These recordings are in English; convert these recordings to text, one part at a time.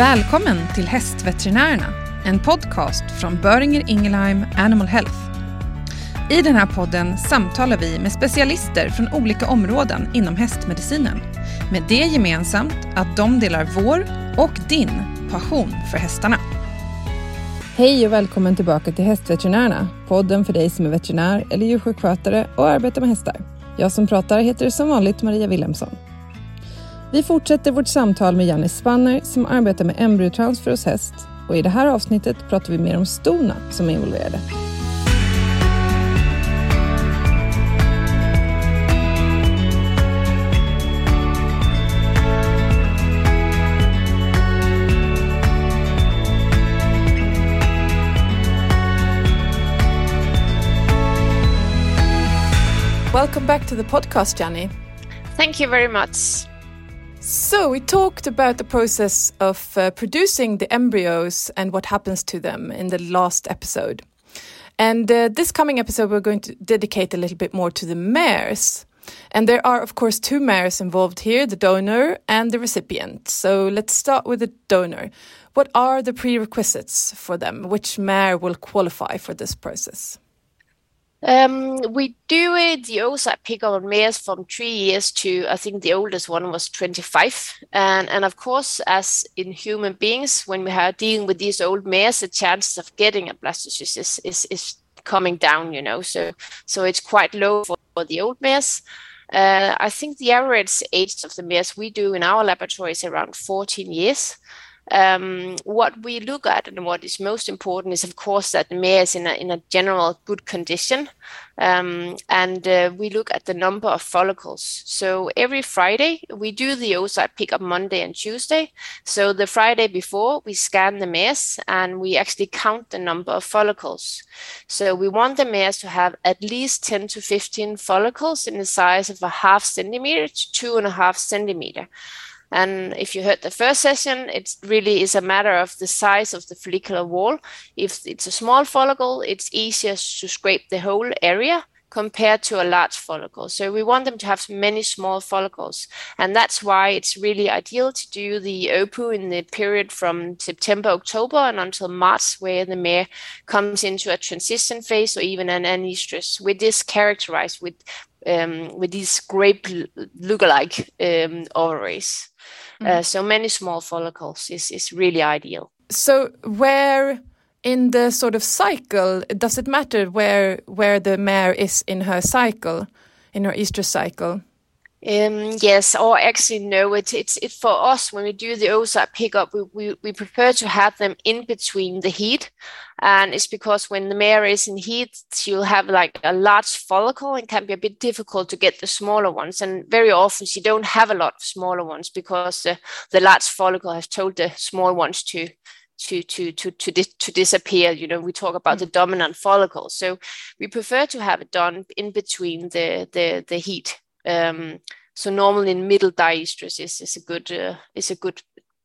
Välkommen till Hästveterinärerna, en podcast från Böringer Ingelheim Animal Health. I den här podden samtalar vi med specialister från olika områden inom hästmedicinen. Med det gemensamt att de delar vår och din passion för hästarna. Hej och välkommen tillbaka till Hästveterinärerna, podden för dig som är veterinär eller djursjukskötare och arbetar med hästar. Jag som pratar heter som vanligt Maria Wilhelmsson. Vi fortsätter vårt samtal med Janne Spanner som arbetar med embryotransfer hos häst och i det här avsnittet pratar vi mer om stona som är involverade. Welcome back to the podcast, Janne. Thank you very much. So, we talked about the process of uh, producing the embryos and what happens to them in the last episode. And uh, this coming episode, we're going to dedicate a little bit more to the mares. And there are, of course, two mares involved here the donor and the recipient. So, let's start with the donor. What are the prerequisites for them? Which mare will qualify for this process? Um, we do it the oocyte pick on mares from three years to I think the oldest one was 25. And and of course, as in human beings, when we are dealing with these old mares, the chances of getting a blastocyst is, is, is coming down, you know. So so it's quite low for, for the old mares. Uh, I think the average age of the mares we do in our laboratory is around 14 years. Um, what we look at and what is most important is, of course, that the mare is in a, in a general good condition. Um, and uh, we look at the number of follicles. So every Friday, we do the oocyte pickup Monday and Tuesday. So the Friday before, we scan the mares and we actually count the number of follicles. So we want the mares to have at least 10 to 15 follicles in the size of a half centimeter to two and a half centimeter. And if you heard the first session, it really is a matter of the size of the follicular wall. If it's a small follicle, it's easier to scrape the whole area compared to a large follicle. So we want them to have many small follicles. And that's why it's really ideal to do the OPU in the period from September, October and until March, where the mare comes into a transition phase or even an anestrus, with this characterized with um, with these grape lookalike um, ovaries. Mm-hmm. Uh, so many small follicles is, is really ideal. So where in the sort of cycle does it matter where where the mare is in her cycle, in her estrus cycle? Um, yes, or actually no. It's it's it for us when we do the oocyte pickup, we, we we prefer to have them in between the heat, and it's because when the mare is in heat, she'll have like a large follicle and can be a bit difficult to get the smaller ones. And very often she don't have a lot of smaller ones because the the large follicle has told the small ones to to to to to, di- to disappear you know we talk about mm-hmm. the dominant follicle so we prefer to have it done in between the the the heat um, so normally in middle diestrus is, is a good uh, is a good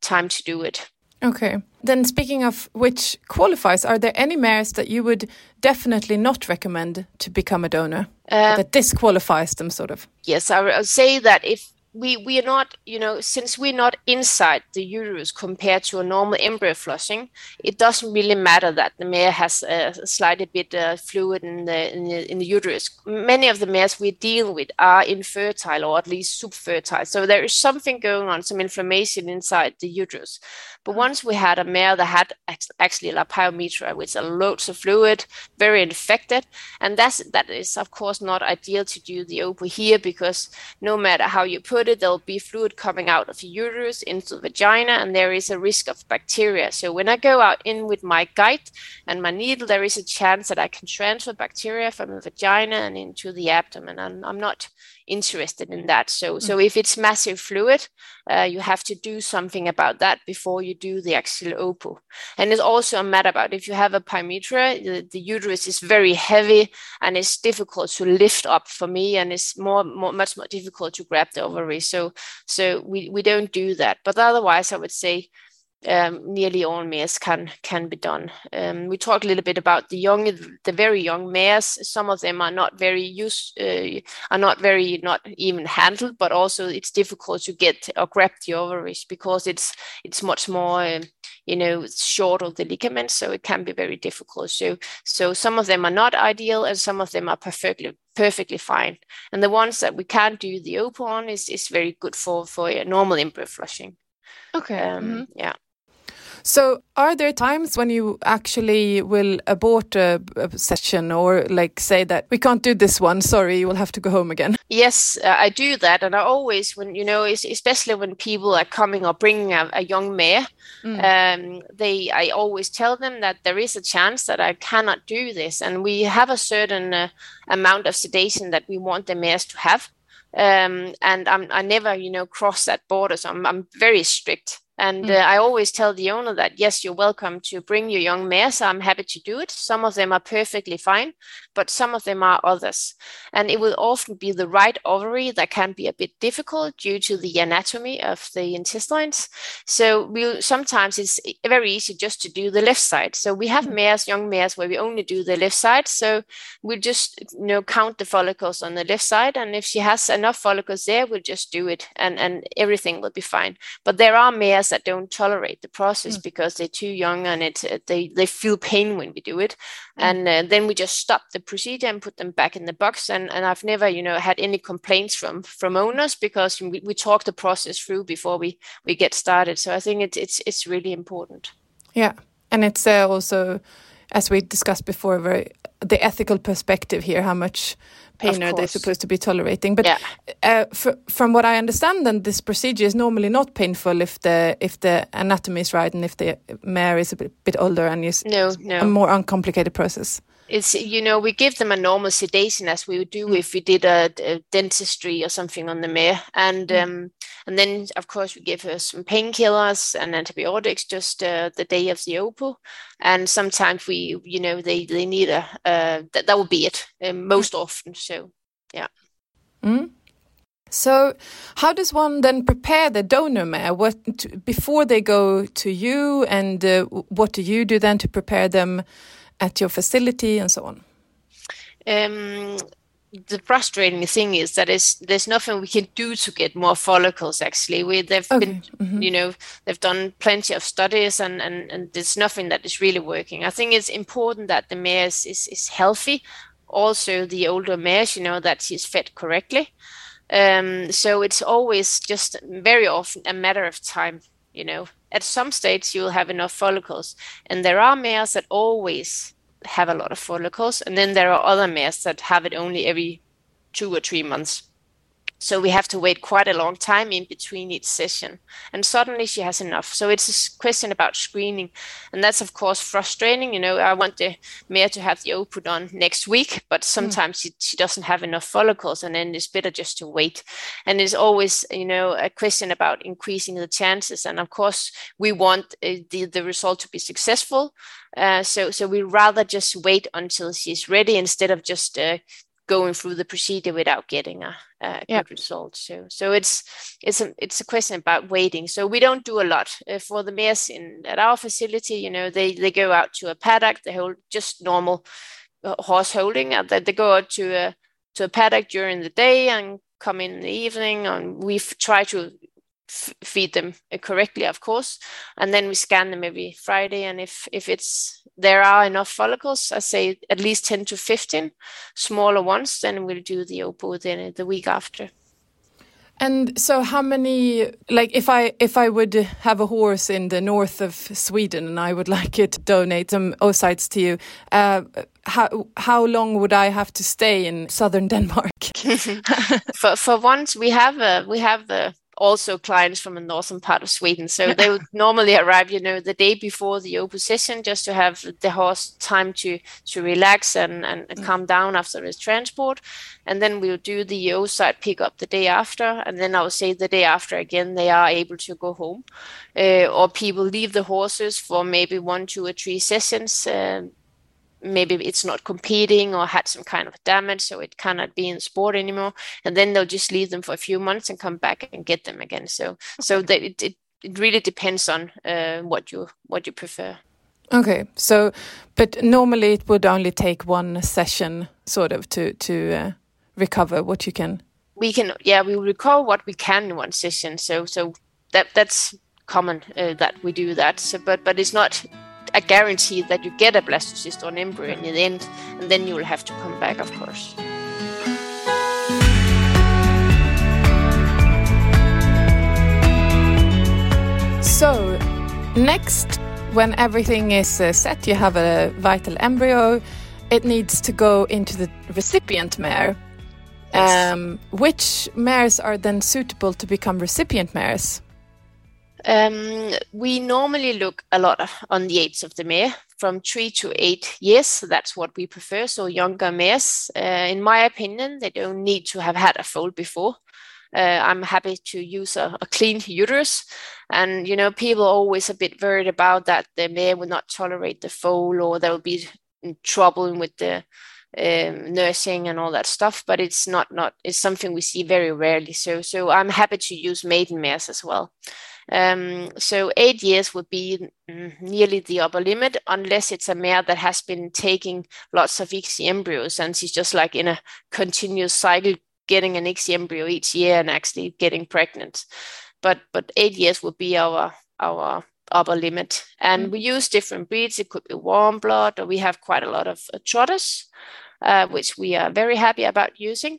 time to do it. Okay. Then speaking of which qualifies, are there any mares that you would definitely not recommend to become a donor? Uh, that disqualifies them sort of? Yes, I would say that if we we are not you know since we're not inside the uterus compared to a normal embryo flushing it doesn't really matter that the mare has a slightly bit uh, fluid in the, in the, in the uterus. Many of the mares we deal with are infertile or at least subfertile. So there is something going on some inflammation inside the uterus but once we had a mare that had actually a pyometra with loads of fluid very infected and that's that is of course not ideal to do the OPU here because no matter how you put it, there'll be fluid coming out of the uterus into the vagina, and there is a risk of bacteria. So when I go out in with my guide and my needle, there is a chance that I can transfer bacteria from the vagina and into the abdomen. And I'm not interested in that. So, so mm. if it's massive fluid, uh, you have to do something about that before you do the actual OPU. And it's also a matter about if you have a pyometra, the, the uterus is very heavy and it's difficult to lift up for me, and it's more, more much more difficult to grab the ovary. So, so we we don't do that. But otherwise, I would say um, nearly all mares can can be done. Um, we talked a little bit about the young, the very young mares. Some of them are not very used, uh, are not very not even handled, but also it's difficult to get or grab the ovaries because it's it's much more, um, you know, short of the ligaments, so it can be very difficult. So so some of them are not ideal, and some of them are perfectly perfectly fine. And the ones that we can't do the open on is is very good for for normal embryo flushing. Okay. Um, mm-hmm. Yeah. So, are there times when you actually will abort a, a, session or like say that we can't do this one, sorry, you will have to go home again? Yes, uh, I do that. And I always, when you know, especially when people are coming or bringing a, a young mare, mm. um, they, I always tell them that there is a chance that I cannot do this. And we have a certain uh, amount of sedation that we want the mares to have. Um, and I'm, I never, you know, cross that border. So I'm, I'm very strict. And mm. uh, I always tell the owner that, yes, you're welcome to bring your young mares. I'm happy to do it. Some of them are perfectly fine, but some of them are others. And it will often be the right ovary that can be a bit difficult due to the anatomy of the intestines. So we sometimes it's very easy just to do the left side. So we have mm. mares, young mares, where we only do the left side. So we just you know count the follicles on the left side. And if she has enough follicles there, we'll just do it and, and everything will be fine. But there are mares that don't tolerate the process mm. because they're too young and it they they feel pain when we do it, mm. and uh, then we just stop the procedure and put them back in the box. And and I've never you know had any complaints from from owners because we, we talk the process through before we we get started. So I think it's it's it's really important. Yeah, and it's uh, also as we discussed before very the ethical perspective here how much pain are they supposed to be tolerating but yeah. uh, from what i understand then this procedure is normally not painful if the if the anatomy is right and if the mare is a bit, bit older and is no, no. a more uncomplicated process it's you know we give them a normal sedation as we would do mm. if we did a, a, dentistry or something on the mare and mm. um, and then of course we give her some painkillers and antibiotics just uh, the day of the OPU and sometimes we you know they they need a uh, that, that would be it um, most mm. often so yeah mm. So, how does one then prepare the donor mare? What to, before they go to you, and uh, what do you do then to prepare them at your facility and so on? Um, the frustrating thing is that there's nothing we can do to get more follicles actually we they've okay. been mm-hmm. you know they've done plenty of studies and, and and there's nothing that is really working i think it's important that the mare is, is, is healthy also the older mares you know that she's fed correctly um, so it's always just very often a matter of time you know at some states you will have enough follicles. And there are mares that always have a lot of follicles and then there are other mares that have it only every two or three months so we have to wait quite a long time in between each session. And suddenly she has enough. So it's a question about screening. And that's, of course, frustrating. You know, I want the mare to have the output on next week, but hmm. sometimes mm. she, she doesn't have enough follicles. And then it's better just to wait. And it's always, you know, a question about increasing the chances. And of course, we want uh, the, the result to be successful. Uh, so, so we rather just wait until she's ready instead of just uh, going through the procedure without getting a, a yeah. good result. So so it's it's a it's a question about waiting. So we don't do a lot uh, for the mares in at our facility. You know, they they go out to a paddock. They hold just normal uh, horse holding, and they go out to a to a paddock during the day and come in, in the evening. And we try to feed them correctly, of course, and then we scan them every Friday. And if if it's there are enough follicles, I say at least ten to fifteen smaller ones, then we'll do the OPU then the week after. And so, how many? Like, if I if I would have a horse in the north of Sweden and I would like it to donate some oocytes to you, uh, how how long would I have to stay in southern Denmark? for for once, we have a we have a also clients from the northern part of Sweden. So they would normally arrive, you know, the day before the opposition just to have the horse time to to relax and, and, mm. calm down after his transport. And then we'll do the oocyte pickup the day after. And then I will say the day after again, they are able to go home. Uh, or people leave the horses for maybe one, two, or three sessions. Uh, maybe it's not competing or had some kind of damage, so it cannot be in sport anymore. And then they'll just leave them for a few months and come back and get them again. So so that it, it it really depends on uh, what you what you prefer. Okay, so but normally it would only take one session, sort of, to to uh, recover what you can. We can, yeah, we recover what we can in one session. So so that that's common uh, that we do that. So, but but it's not a guarantee that you get a blastocyst or an embryo in the end, and then you will have to come back, of course. So, next, when everything is uh, set, you have a vital embryo, it needs to go into the recipient mare. Yes. Um, which mares are then suitable to become recipient mares? Um, we normally look a lot on the age of the mare from three to eight years. That's what we prefer. So younger mares, uh, in my opinion, they don't need to have had a foal before. Uh, I'm happy to use a, a, clean uterus. And, you know, people are always a bit worried about that the mare will not tolerate the foal or there will be trouble with the um, nursing and all that stuff. But it's not, not, it's something we see very rarely. So, so I'm happy to use maiden mares as well. Um, so eight years would be mm, nearly the upper limit, unless it's a mare that has been taking lots of ICSI embryos and she's just like in a continuous cycle, getting an ICSI embryo each year and actually getting pregnant. But but eight years would be our our upper limit. And mm. we use different breeds. It could be warm blood, or we have quite a lot of uh, trotters, uh, which we are very happy about using.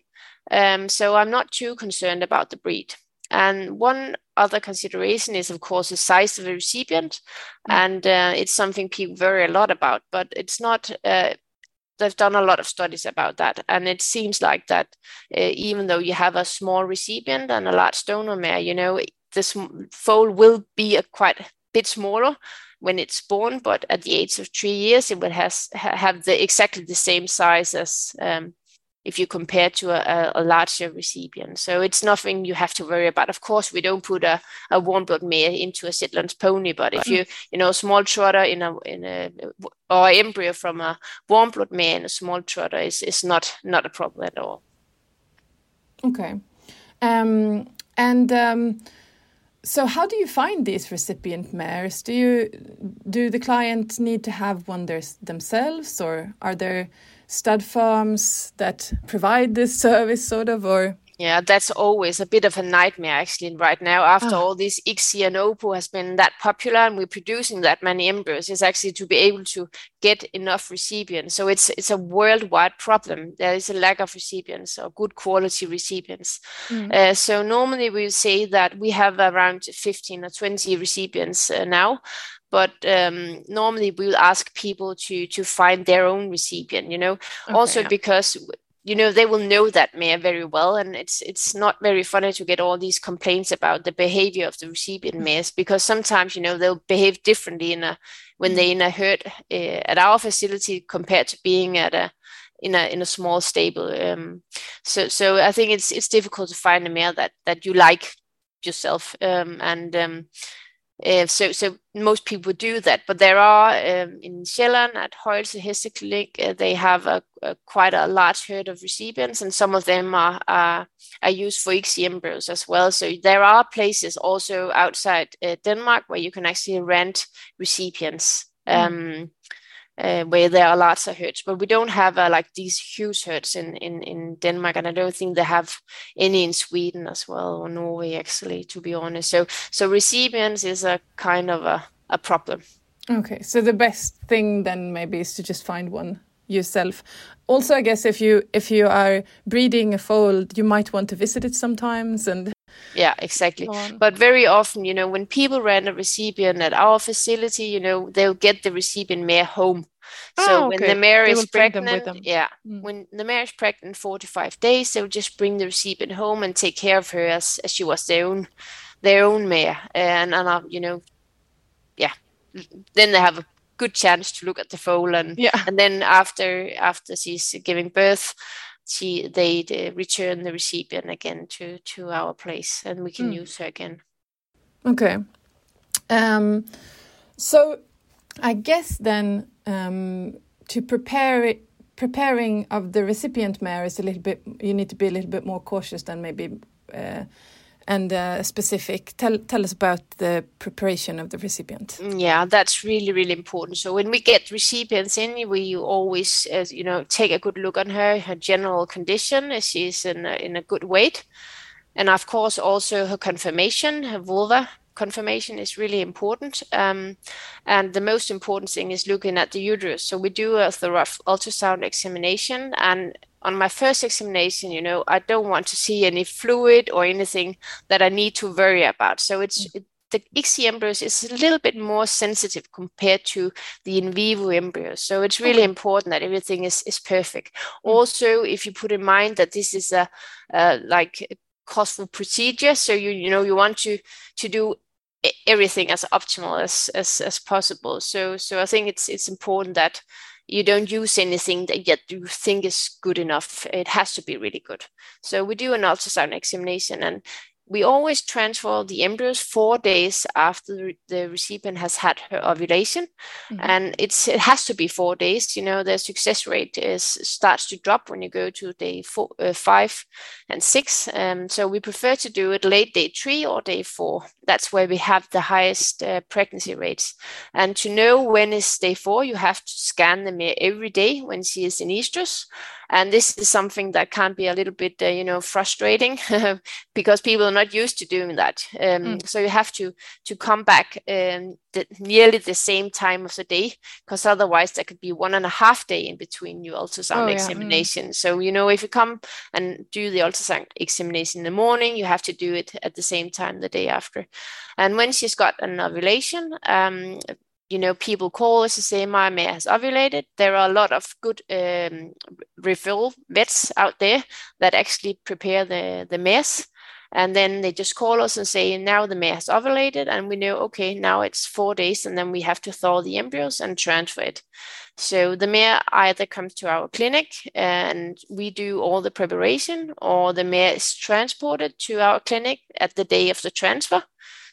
Um, so I'm not too concerned about the breed. And one other consideration is, of course, the size of the recipient, mm. and uh, it's something people worry a lot about. But it's not. Uh, they've done a lot of studies about that, and it seems like that uh, even though you have a small recipient and a large donor mare, you know, this foal will be a quite bit smaller when it's born, but at the age of three years, it will has have the exactly the same size as um, if you compare to a, a, larger recipient. So it's nothing you have to worry about. Of course, we don't put a, a warm blood mare into a Shetland pony, but if you, you know, a small trotter in a, in a, or embryo from a warm blood mare in a small trotter is, is not, not a problem at all. Okay. Um, and, um, so how do you find these recipient mares? Do you do the client need to have one themselves, or are there stud farms that provide this service, sort of, or? Yeah, that's always a bit of a nightmare actually right now. After oh. all this ICSI and OPU has been that popular and we're producing that many embryos, is actually to be able to get enough recipients. So it's it's a worldwide problem. There is a lack of recipients or good quality recipients. Mm. Uh, so normally we say that we have around 15 or 20 recipients uh, now but um, normally we will ask people to to find their own recipient you know okay, also yeah. because you know they will know that mare very well and it's it's not very funny to get all these complaints about the behavior of the recipient mares because sometimes you know they'll behave differently in a when they're in a herd uh, at our facility compared to being at a in a in a small stable um, so so i think it's it's difficult to find a mare that that you like yourself um, and um, uh, so, so most people do that, but there are um, in Sjælland at Højelse Hesteklinik, uh, they have a, a, quite a large herd of recipients, and some of them are are, are used for ICSI embryos as well. So there are places also outside uh, Denmark where you can actually rent recipients. Mm. Uh, where there are lots of herds, but we don't have uh, like these huge herds in, in, in Denmark, and I don't think they have any in Sweden as well or Norway actually, to be honest. So so recipients is a kind of a, a problem. Okay, so the best thing then maybe is to just find one yourself. Also, I guess if you if you are breeding a foal, you might want to visit it sometimes and yeah exactly but very often you know when people rent a recipient at our facility you know they'll get the recipient mare home so oh, okay. when the mare is pregnant yeah mm. when the mare is pregnant 45 days they'll just bring the recipient home and take care of her as, as she was their own their own mare and and uh, you know yeah then they have a good chance to look at the foal and yeah. and then after after she's giving birth she they, they return the recipient again to to our place and we can mm. use her again okay um so i guess then um to prepare it preparing of the recipient mare is a little bit you need to be a little bit more cautious than maybe uh, and uh, specific. Tell tell us about the preparation of the recipient. Yeah, that's really really important. So when we get recipients in, we always uh, you know take a good look on her, her general condition. She's in a, in a good weight, and of course also her confirmation, her vulva conformation is really important. Um, and the most important thing is looking at the uterus. So we do a thorough ultrasound examination and on my first examination, you know, I don't want to see any fluid or anything that I need to worry about. So it's mm. the ICSI embryos is a little bit more sensitive compared to the in vivo embryos. So it's really okay. important that everything is, is perfect. Mm. Also, if you put in mind that this is a like a costful procedure, so you you know you want to to do everything as optimal as, as as possible. So so I think it's it's important that you don't use anything that yet you think is good enough. It has to be really good. So we do an ultrasound examination and we always transfer the embryos four days after the recipient has had her ovulation. Mm-hmm. and it's it has to be four days you know the success rate is starts to drop when you go to day four, uh, five and six. Um, so we prefer to do it late day three or day four. That's where we have the highest uh, pregnancy rates. And to know when is day four you have to scan the them every day when she is in estrus and this is something that can be a little bit uh, you know frustrating because people are not used to doing that um, mm. so you have to to come back um, the, nearly the same time of the day because otherwise there could be one and a half day in between your ultrasound oh, examination yeah. mm. so you know if you come and do the ultrasound examination in the morning you have to do it at the same time the day after and when she's got an ovulation um, you know, people call us to say my mare has ovulated. There are a lot of good um, refill vets out there that actually prepare the, the mares. And then they just call us and say, now the mare has ovulated. And we know, okay, now it's four days. And then we have to thaw the embryos and transfer it. So the mare either comes to our clinic and we do all the preparation, or the mare is transported to our clinic at the day of the transfer.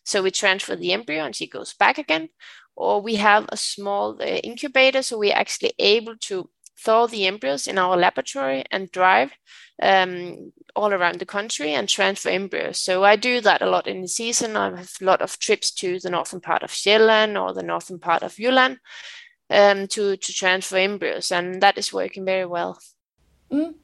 So we transfer the embryo and she goes back again, or we have a small uh, incubator, so we're actually able to thaw the embryos in our laboratory and drive um, all around the country and transfer embryos. So I do that a lot in the season. I have a lot of trips to the northern part of Sjælland or the northern part of Jylland um, to, to transfer embryos, and that is working very well. Mm.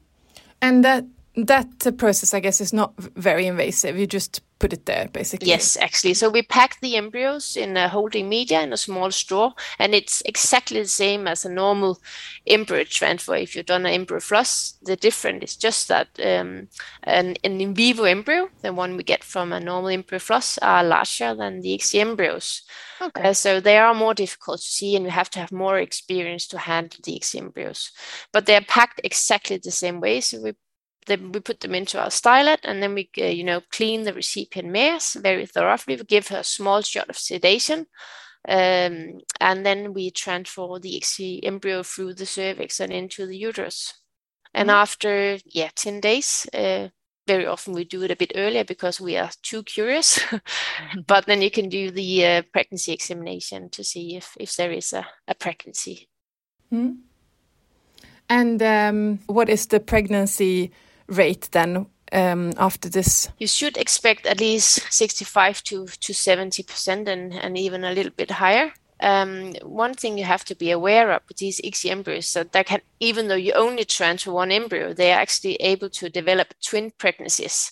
And that that process, I guess, is not very invasive. You just put it there basically. Yes actually. So we pack the embryos in a holding media in a small straw and it's exactly the same as a normal embryo transfer. If you've done an embryo flush the difference is just that um, an, an, in vivo embryo the one we get from a normal embryo flush are larger than the ICSI embryos. Okay. Uh, so they are more difficult to see and you have to have more experience to handle the ICSI embryos. But they're packed exactly the same way so we then we put them into our stylet and then we uh, you know clean the recipient mares very thoroughly we give her a small shot of sedation um, and then we transfer the ICSI embryo through the cervix and into the uterus and mm-hmm. after yeah 10 days uh, very often we do it a bit earlier because we are too curious but then you can do the uh, pregnancy examination to see if if there is a, a pregnancy mm-hmm. and um, what is the pregnancy rate then um, after this? You should expect at least 65 to, to 70% and, and even a little bit higher. Um, one thing you have to be aware of with these ICSI embryos so that can, even though you only transfer one embryo, they are actually able to develop twin pregnancies.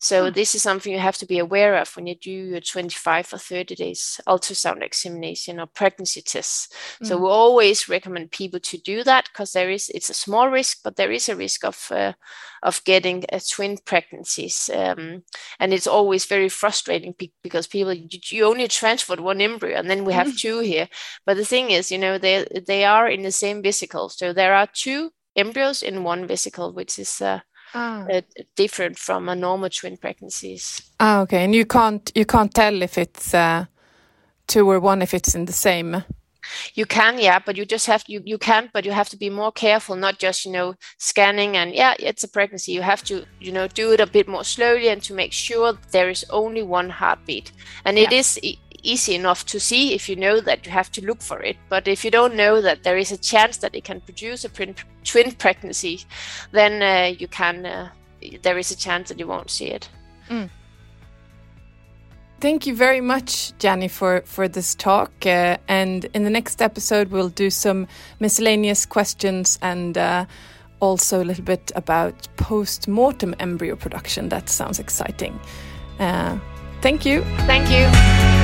So hmm. this is something you have to be aware of when you do your 25 or 30 days ultrasound examination or pregnancy tests. Mm. So hmm. we always recommend people to do that because there is it's a small risk, but there is a risk of uh, of getting a twin pregnancies, um, and it's always very frustrating because people you only transferred one embryo and then we have mm. two here. But the thing is, you know, they they are in the same vesicle, so there are two embryos in one vesicle, which is uh, ah. uh, different from a normal twin pregnancies. Ah, okay. And you can't you can't tell if it's uh, two or one if it's in the same. You can, yeah, but you just have you you can, but you have to be more careful, not just you know scanning and yeah, it's a pregnancy. You have to you know do it a bit more slowly and to make sure there is only one heartbeat, and yeah. it is easy enough to see if you know that you have to look for it. But if you don't know that there is a chance that it can produce a twin pregnancy, then uh, you can. Uh, there is a chance that you won't see it. Mm. Thank you very much, Jenny, for, for this talk. Uh, and in the next episode, we'll do some miscellaneous questions and uh, also a little bit about post mortem embryo production. That sounds exciting. Uh, thank you. Thank you.